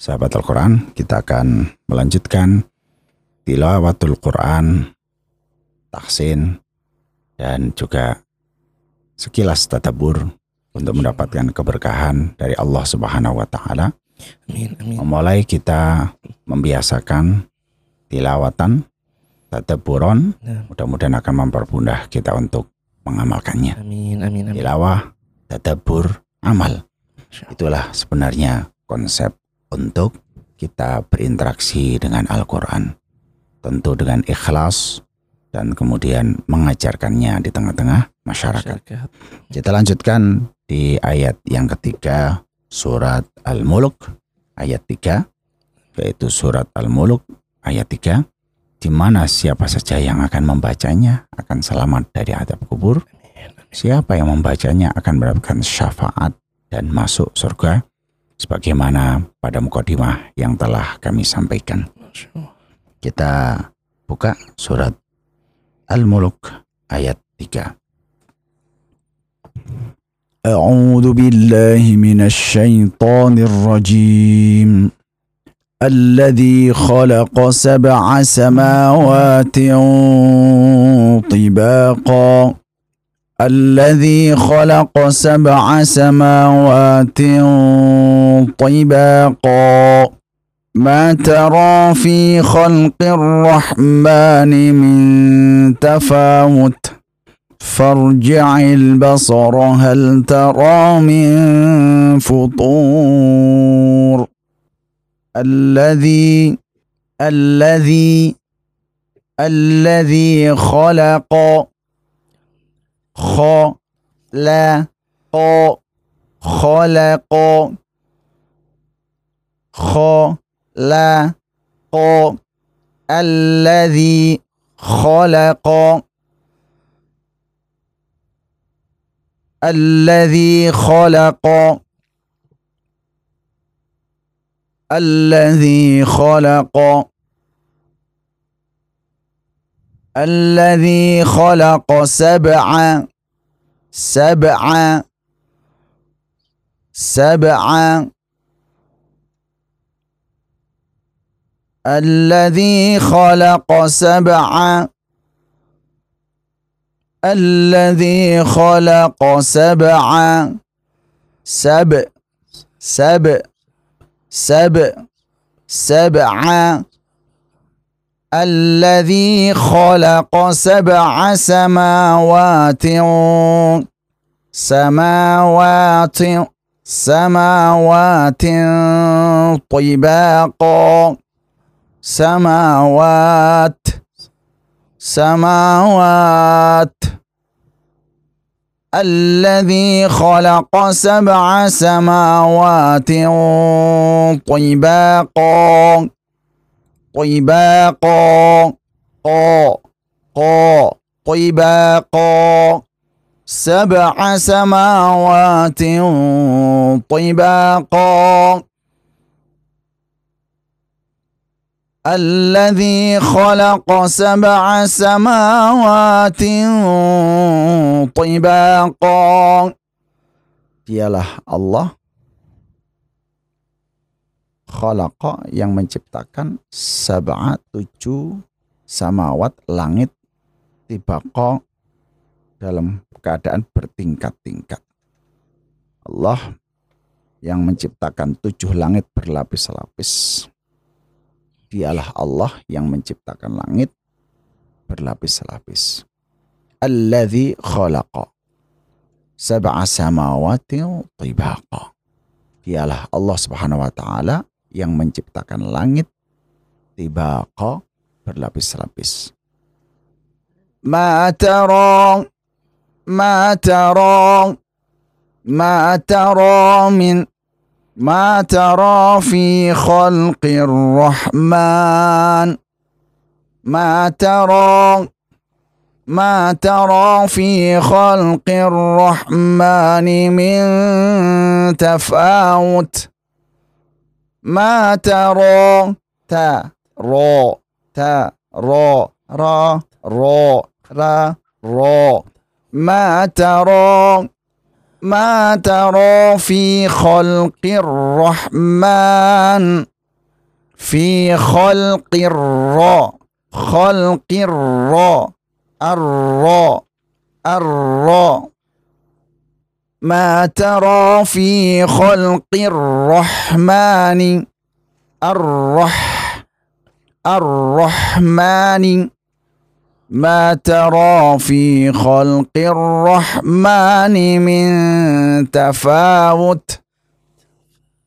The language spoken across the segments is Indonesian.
sahabat Al-Quran, kita akan melanjutkan tilawatul Quran, tahsin, dan juga sekilas tatabur untuk mendapatkan keberkahan dari Allah Subhanahu wa taala. Amin, amin. Memulai kita membiasakan tilawatan tadaburon, Nah. mudah-mudahan akan mempermudah kita untuk mengamalkannya. Amin, amin, amin. Tilawah, tadabur, amal. Itulah sebenarnya konsep untuk kita berinteraksi dengan Al-Quran. Tentu dengan ikhlas dan kemudian mengajarkannya di tengah-tengah masyarakat. Masyarakat. Kita lanjutkan di ayat yang ketiga surat Al-Mulk ayat 3 yaitu surat Al-Mulk ayat 3 di mana siapa saja yang akan membacanya akan selamat dari adab kubur siapa yang membacanya akan mendapatkan syafaat dan masuk surga sebagaimana pada mukadimah yang telah kami sampaikan Masya Allah. kita buka surat Al-Mulk ayat 3 أعوذ بالله من الشيطان الرجيم الذي خلق سبع سماوات طباقا الذي خلق سبع سماوات طباقا. ما ترى في خلق الرحمن من تفاوت؟ فارجع البصر هل ترى من فطور؟ الذي الذي الذي خلق خلق خلق خلق الذي خلق الذي خلق. الذي خلق الذي خلق سبع سبع سبع الذي خلق سبع الذي خلق سبع سبع سبع سبع سبع الذي خلق سبع سماوات سماوات سماوات طباقا سماوات سماوات. الذي خلق سبع سماوات طباقا طباقا قا. قا. طباقا سبع سماوات طباقا الذي خلق سبع سماوات طباقا Dialah Allah khalaqa yang menciptakan sab'a tujuh samawat langit tibaqa dalam keadaan bertingkat-tingkat. Allah yang menciptakan tujuh langit berlapis-lapis. Dialah Allah yang menciptakan langit berlapis-lapis. Alladzi khalaqa sab'a samawati tibaqa. Dialah Allah Subhanahu wa taala yang menciptakan langit tibaqa berlapis-lapis. Ma tara ma tara ma tara min ما ترى في خلق الرحمن ما ترى ما ترى في خلق الرحمن من تفاوت ما ترى؟ تا رو تا رو را رو را رو. ما ترى؟ ما ترى في خلق الرحمن. في خلق الراء خلق الراء الراء الراء ما ترى في خلق الرحمن الرح الرحمن؟ ما ترى في خلق الرحمن من تفاوت؟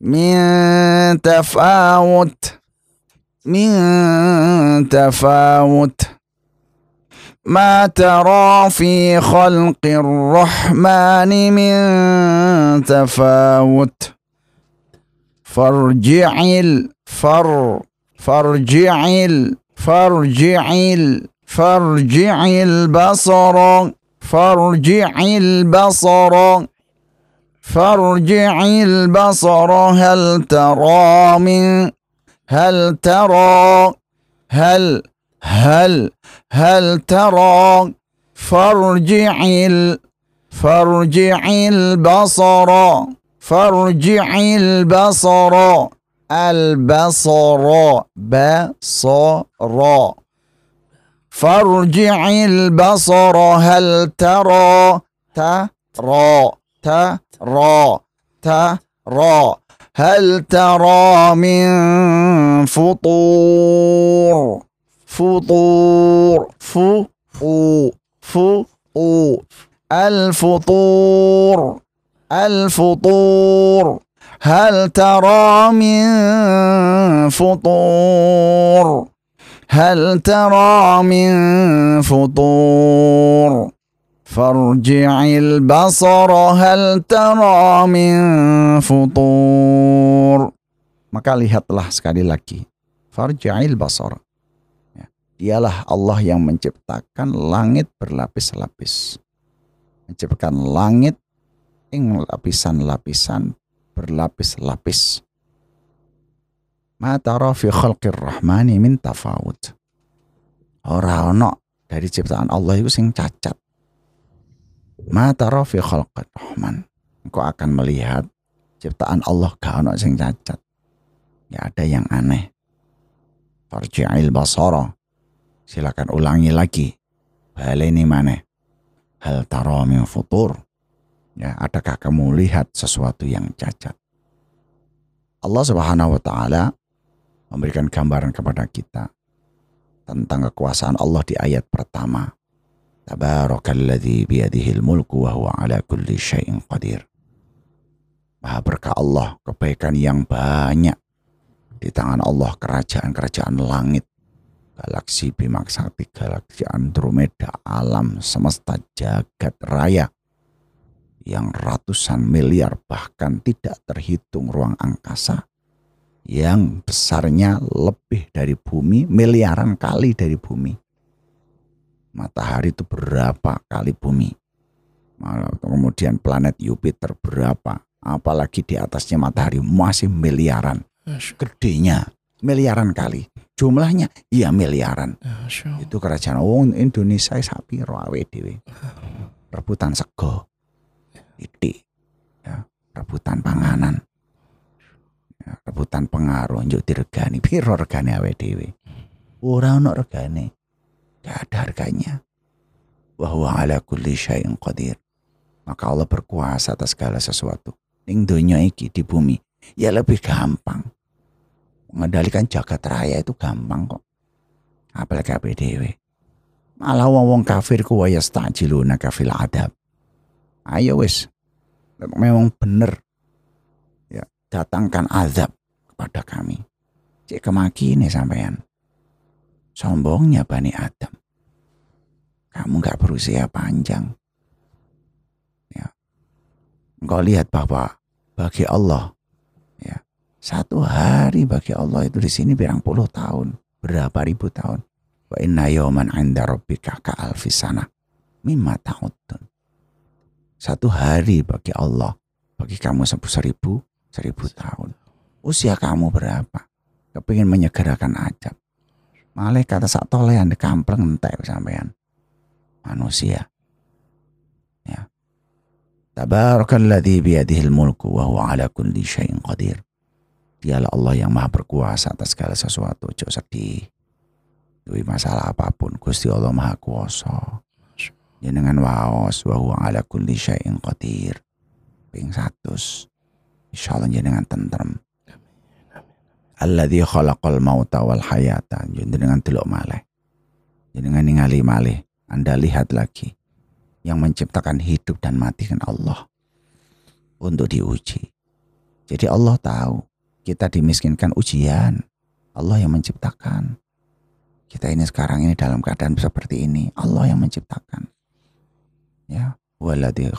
من تفاوت؟ من تفاوت؟ ما ترى في خلق الرحمن من تفاوت. فارجع الفر فارجع فارجع فارجع البصر. فارجع البصر. فارجع البصر. هل ترى من هل ترى هل هل هل ترى فارجع فارجع البصر فارجع البصر البصر بصر فارجع البصر هل ترى ترى ترى ترى هل ترى من فطور؟ فطور. فو فو الفطور. الفطور. هل ترى من فطور؟ هل ترى من فطور؟ فارجع البصر هل ترى من futur maka lihatlah sekali lagi. farja'il basar dialah Allah yang menciptakan langit berlapis-lapis. Menciptakan langit yang lapisan-lapisan berlapis-lapis. Ma tara fi khalqir rahmani min tafawut. Ora ono dari ciptaan Allah itu sing cacat. Ma tara fi khalqir rahman. Engkau akan melihat ciptaan Allah gak ono sing cacat. Ya ada yang aneh. Farji'il basara silakan ulangi lagi. Baleni mana? Hal min futur. Ya adakah kamu lihat sesuatu yang cacat? Allah Subhanahu wa taala memberikan gambaran kepada kita tentang kekuasaan Allah di ayat pertama. Tabarakalladzi biyadihil mulku wa huwa ala kulli syai'in qadir. Maha berkah Allah, kebaikan yang banyak di tangan Allah kerajaan-kerajaan langit, galaksi Bima Sakti, galaksi Andromeda, alam semesta jagat raya yang ratusan miliar bahkan tidak terhitung ruang angkasa yang besarnya lebih dari bumi, miliaran kali dari bumi. Matahari itu berapa kali bumi? Kemudian planet Jupiter berapa? Apalagi di atasnya matahari masih miliaran. Gedenya miliaran kali. Jumlahnya? Iya miliaran. Itu kerajaan oh, Indonesia sapi rawe dewe. Rebutan sego. Itik. Ya, rebutan panganan. Rebutan pengaruh njuk diregani. Piro regane awake dhewe? Ora ono regane. Gak ada harganya. Wa huwa ala kulli syai'in qadir. Maka Allah berkuasa atas segala sesuatu. Ning donya iki di bumi ya lebih gampang mengendalikan jagat raya itu gampang kok apalagi apa dhewe malah wong-wong kafir ku ya stajiluna kafil adab ayo wis memang bener datangkan azab kepada kami. Cik kemaki ini sampean. Sombongnya Bani Adam. Kamu gak berusia panjang. Ya. Engkau lihat bahwa bagi Allah, ya, satu hari bagi Allah itu di sini berang puluh tahun, berapa ribu tahun. Wa inna yawman inda rabbika ka alfisana mimma ta'udun. Satu hari bagi Allah, bagi kamu seribu seribu tahun. Usia kamu berapa? Kepingin menyegerakan ajab. Malah kata sak tolehan di kampleng entek sampean. Manusia. Ya. Tabarakalladzi biyadihil mulku wa huwa ala kulli syai'in qadir. Dialah Allah yang maha berkuasa atas segala sesuatu. Ojo sedih. Duwi masalah apa pun. Gusti Allah maha kuasa. Jenengan waos wa huwa ala kulli syai'in qadir. Ping 100. Insyaallah jenengan tentrem. Alladzi khalaqal mauta wal hayata. Jenengan delok malih. Jenengan ningali malih. Anda lihat lagi. Yang menciptakan hidup dan mati kan Allah. Untuk diuji. Jadi Allah tahu kita dimiskinkan ujian. Allah yang menciptakan. Kita ini sekarang ini dalam keadaan seperti ini. Allah yang menciptakan. Ya. Waladhi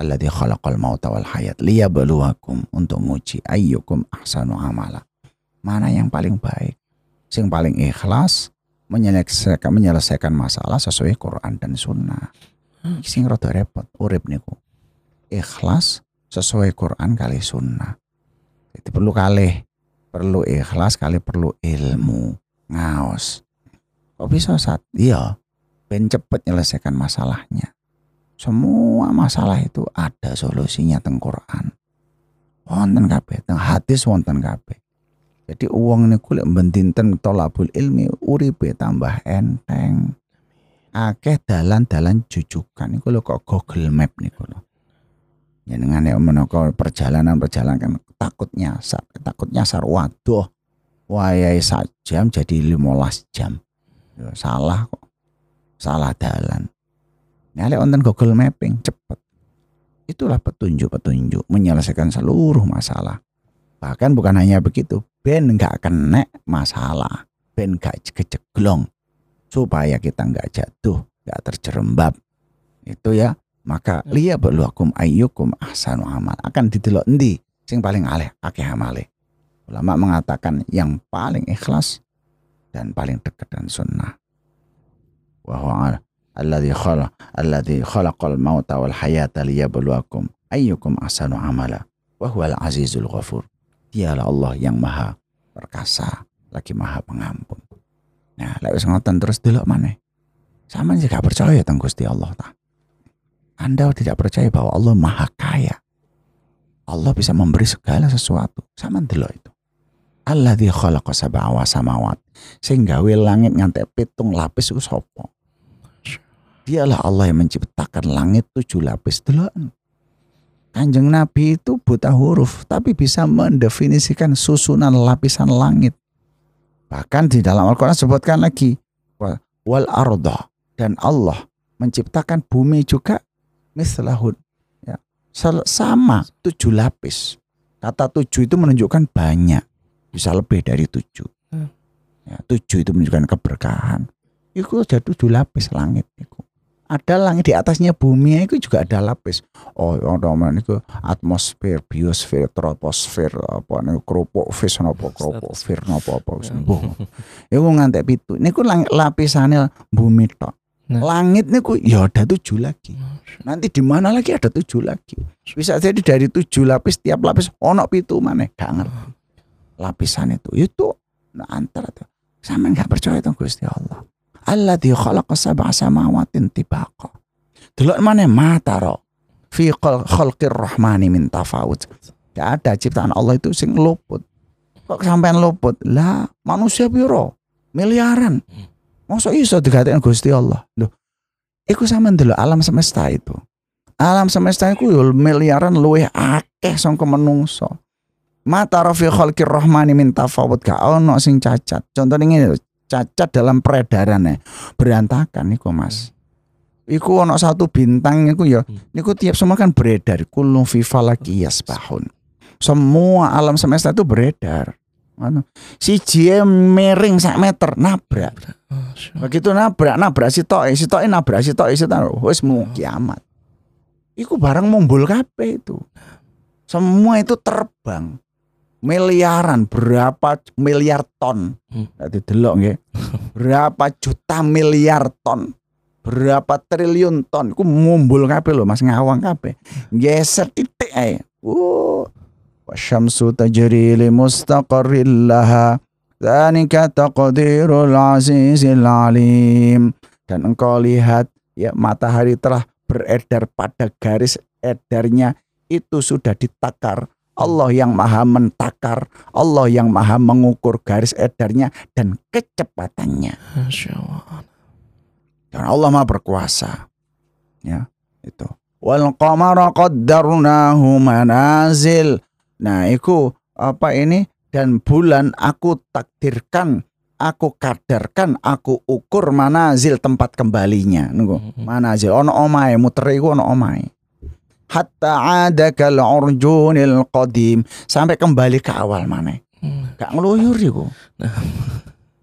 alladhi khalaqal mauta wal hayat liyabluwakum untuk nguji ayyukum ahsanu amala mana yang paling baik sing paling ikhlas menyelesaikan menyelesaikan masalah sesuai Quran dan Sunnah Hmm. sing rada repot urip niku ikhlas sesuai Quran kali Sunnah jadi perlu kali. Perlu ikhlas kali perlu ilmu. Ngaos. Kok bisa saat iya. Ben cepet nyelesaikan masalahnya. Semua masalah itu ada solusinya teng Quran. Wonten kabeh teng hadis wonten kabeh. Jadi uang niku lek bendinten tolabul ilmi uripe tambah enteng. Akeh dalan-dalan jujukan. Niku lho kok Google Map niku lho jenengan nek menapa perjalanan-perjalanan kan takut nyasar takut nyasar waduh wayahe sak jam jadi 15 jam Ya, salah kok salah dalan Nah, lek wonten Google Mapping cepet. Itulah petunjuk-petunjuk menyelesaikan seluruh masalah. Bahkan bukan hanya begitu, ben nggak kena masalah, ben nggak keceglong, supaya kita nggak jatuh, nggak terjerembab. Itu ya, maka liya beluakum ayyukum ahsanu amal akan didelok endi sing paling aleh akeh amale. Ulama mengatakan yang paling ikhlas dan paling dekat dan sunnah. Wahwa alladzi khala alladzi khalaqal mauta wal hayata liyabluwakum ayyukum ahsanu amala wa huwal azizul ghafur. Dialah Allah yang maha perkasa, lagi maha pengampun. Nah, lek wis ngoten terus delok maneh. Sama jika percaya tentang Gusti Allah ta. Anda tidak percaya bahwa Allah maha kaya. Allah bisa memberi segala sesuatu. Sama delok itu. Alladzi khalaqa sab'a wa samawat. Sing gawe langit ngantek pitung lapis iku sapa? Dialah Allah yang menciptakan langit tujuh lapis deloken. Kanjeng Nabi itu buta huruf, tapi bisa mendefinisikan susunan lapisan langit. Bahkan di dalam Al-Quran sebutkan lagi, wa- wal arda dan Allah menciptakan bumi juga mislahun. Ya, sama tujuh lapis. Kata tujuh itu menunjukkan banyak, bisa lebih dari tujuh. Hmm. Ya, tujuh itu menunjukkan keberkahan. Itu ada tujuh lapis langit. Itu ada langit di atasnya bumi itu juga ada lapis. Oh, orang itu atmosfer, biosfer, troposfer, apa nih kerupuk fis napa kerupuk fir napa apa sembuh. Iku ngantek pitu. Niku lang- lapisannya bumi tok. Nah. Langit niku ya ada tujuh lagi. Nanti di mana lagi ada tujuh lagi. Bisa jadi dari tujuh lapis tiap lapis ono pitu mana gak ngerti. Lapisan itu itu nah, antara tuh. Sama nggak percaya tuh Gusti Allah. Alladzi khalaqa sab'a samawatin tibaqa. Delok mana mata ro. Fi khal- khalqir rahmani min tafawut. Gak ada ciptaan Allah itu sing luput. Kok sampean luput? Lah, manusia piro? Miliaran. Masa iso dikatakan Gusti Allah? Loh, iku sampean delok alam semesta itu. Alam semesta iku yo miliaran luwih akeh sangka menungso. Mata rafi khalqir rahmani min tafawut gak ono sing cacat. Contohnya ngene lho, cacat dalam peredarannya berantakan niku Mas. Iku ono satu bintang niku ya niku tiap semua kan beredar kullu fi falaki yasbahun. Semua alam semesta itu beredar. Anu, si miring sak meter nabrak. Begitu nabrak, nabrak si toke, si toke nabrak si toke, si toke, wis mau kiamat. Iku barang mumbul kabeh itu. Semua itu terbang. Miliaran, berapa miliar ton. Hmm. Dadi delok nggih. Berapa juta miliar ton. Berapa triliun ton. Iku mumbul kabeh lho Mas ngawang kabeh. Geser titik ae. Uh. Wasyamsu tajri li mustaqarril laha. Dzalika taqdirul azizil alim. Dan engkau lihat ya matahari telah beredar pada garis edarnya itu sudah ditakar. Allah yang maha mentakar, Allah yang maha mengukur garis edarnya dan kecepatannya. Dan Allah maha berkuasa. Ya, itu. Wal qamara qaddarnahu manazil. Nah, itu apa ini? Dan bulan aku takdirkan, aku kadarkan, aku ukur manazil tempat kembalinya. Nunggu. Mhm. Manazil ono omae, muter iku ono omae. Hatta ada kal urjunil qadim sampai kembali ke awal mana? Hmm. Gak ngeluyur iku. Nah.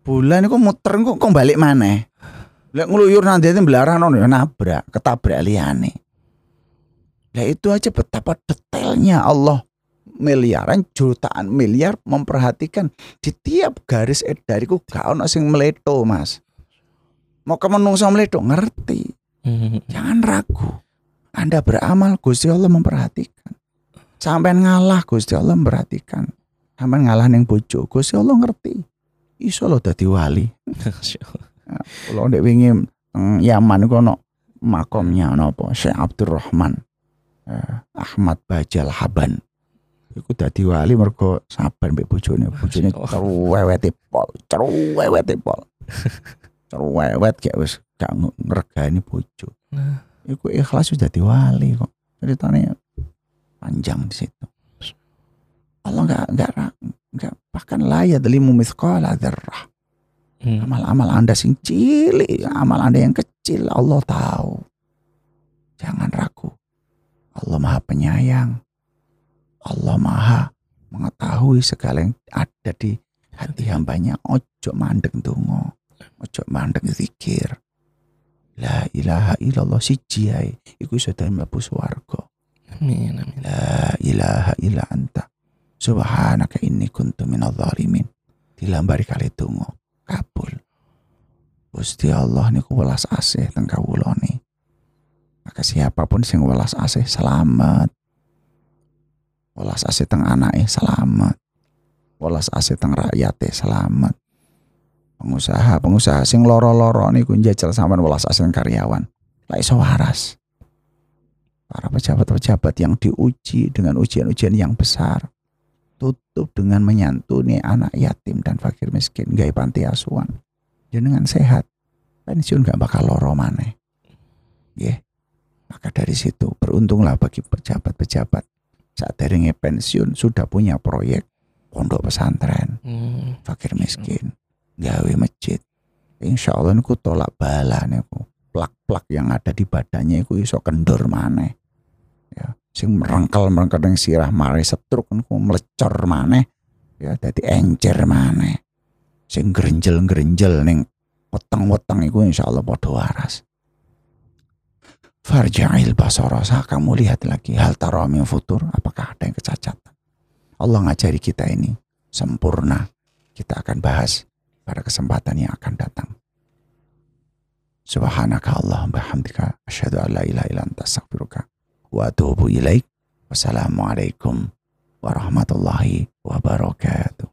Bulan iku muter kok balik mana? Lek ngeluyur nanti itu belaran ono ya nabrak, ketabrak liane. Lah itu aja betapa detailnya Allah miliaran jutaan miliar memperhatikan. Di tiap garis edariku gak ono sing meleto mas. Mau ke menungso meleto ngerti. Hmm. jangan ragu. Anda beramal Gusti Allah memperhatikan. Sampai ngalah Gusti Allah memperhatikan. Sampai ngalah neng bojo Gusti Allah ngerti. Iso lo dadi wali. Kalau ndek wingi teng Yaman iku ono makomnya ono apa? Syekh Abdurrahman eh, Ahmad Bajal Haban iku dadi wali mergo sabar mbek bojone. Bojone Allah. cerewete pol cerewete pol. Cerewet kayak wis gak ngregani bojo. Nah. iku ikhlas sudah dadi wali kok. Ceritanya panjang di situ. Allah nggak nggak ra- nggak bahkan layak delimu mithqala dzarrah. Hmm. amal-amal anda sing cilik amal anda yang kecil Allah tahu. Jangan ragu. Allah maha penyayang Allah maha mengetahui segala yang ada di hati hambanya ojo mandek tungo ojo mandek zikir la ilaha illallah siji ae iku iso dadi mlebu swarga Amin. Amin. La ilaha illa anta. Subhanaka inni kuntu minadh dhalimin. Dilambari kali tungo. Kabul. Gusti Allah niku welas asih teng kawulane. Maka siapa pun sing welas asih selamat. Welas asih teng anake selamat. Welas asih teng rakyate selamat. Pengusaha-pengusaha sing loro-loro niku njajal sampean asih teng karyawan. Lah iso waras para pejabat-pejabat yang diuji dengan ujian-ujian yang besar tutup dengan menyantuni anak yatim dan fakir miskin gaya panti asuhan dengan sehat pensiun gak bakal loro maneh ya maka dari situ beruntunglah bagi pejabat-pejabat saat dari pensiun sudah punya proyek pondok pesantren. Hmm. fakir miskin. Gawe masjid. Insya Allah niku tolak bala niku. Plak-plak yang ada di badannya iku iso kendor maneh. Ya sing merengkel merengkel yang sirah mare setruk niku melecor maneh. Ya dadi encer maneh. Sing grenjel-grenjel ning weteng-weteng iku insya Allah padha waras Farja'il basara Sa kamu lihat lagi hal tara min futur apakah ada yang kecacatan Allah ngajari kita ini sempurna kita akan bahas pada kesempatan yang akan datang. Subhanaka Allahumma bihamdika asyhadu an la ilaha illa anta astaghfiruka wa atubu ilaik. Wassalamualaikum warahmatullahi wabarakatuh.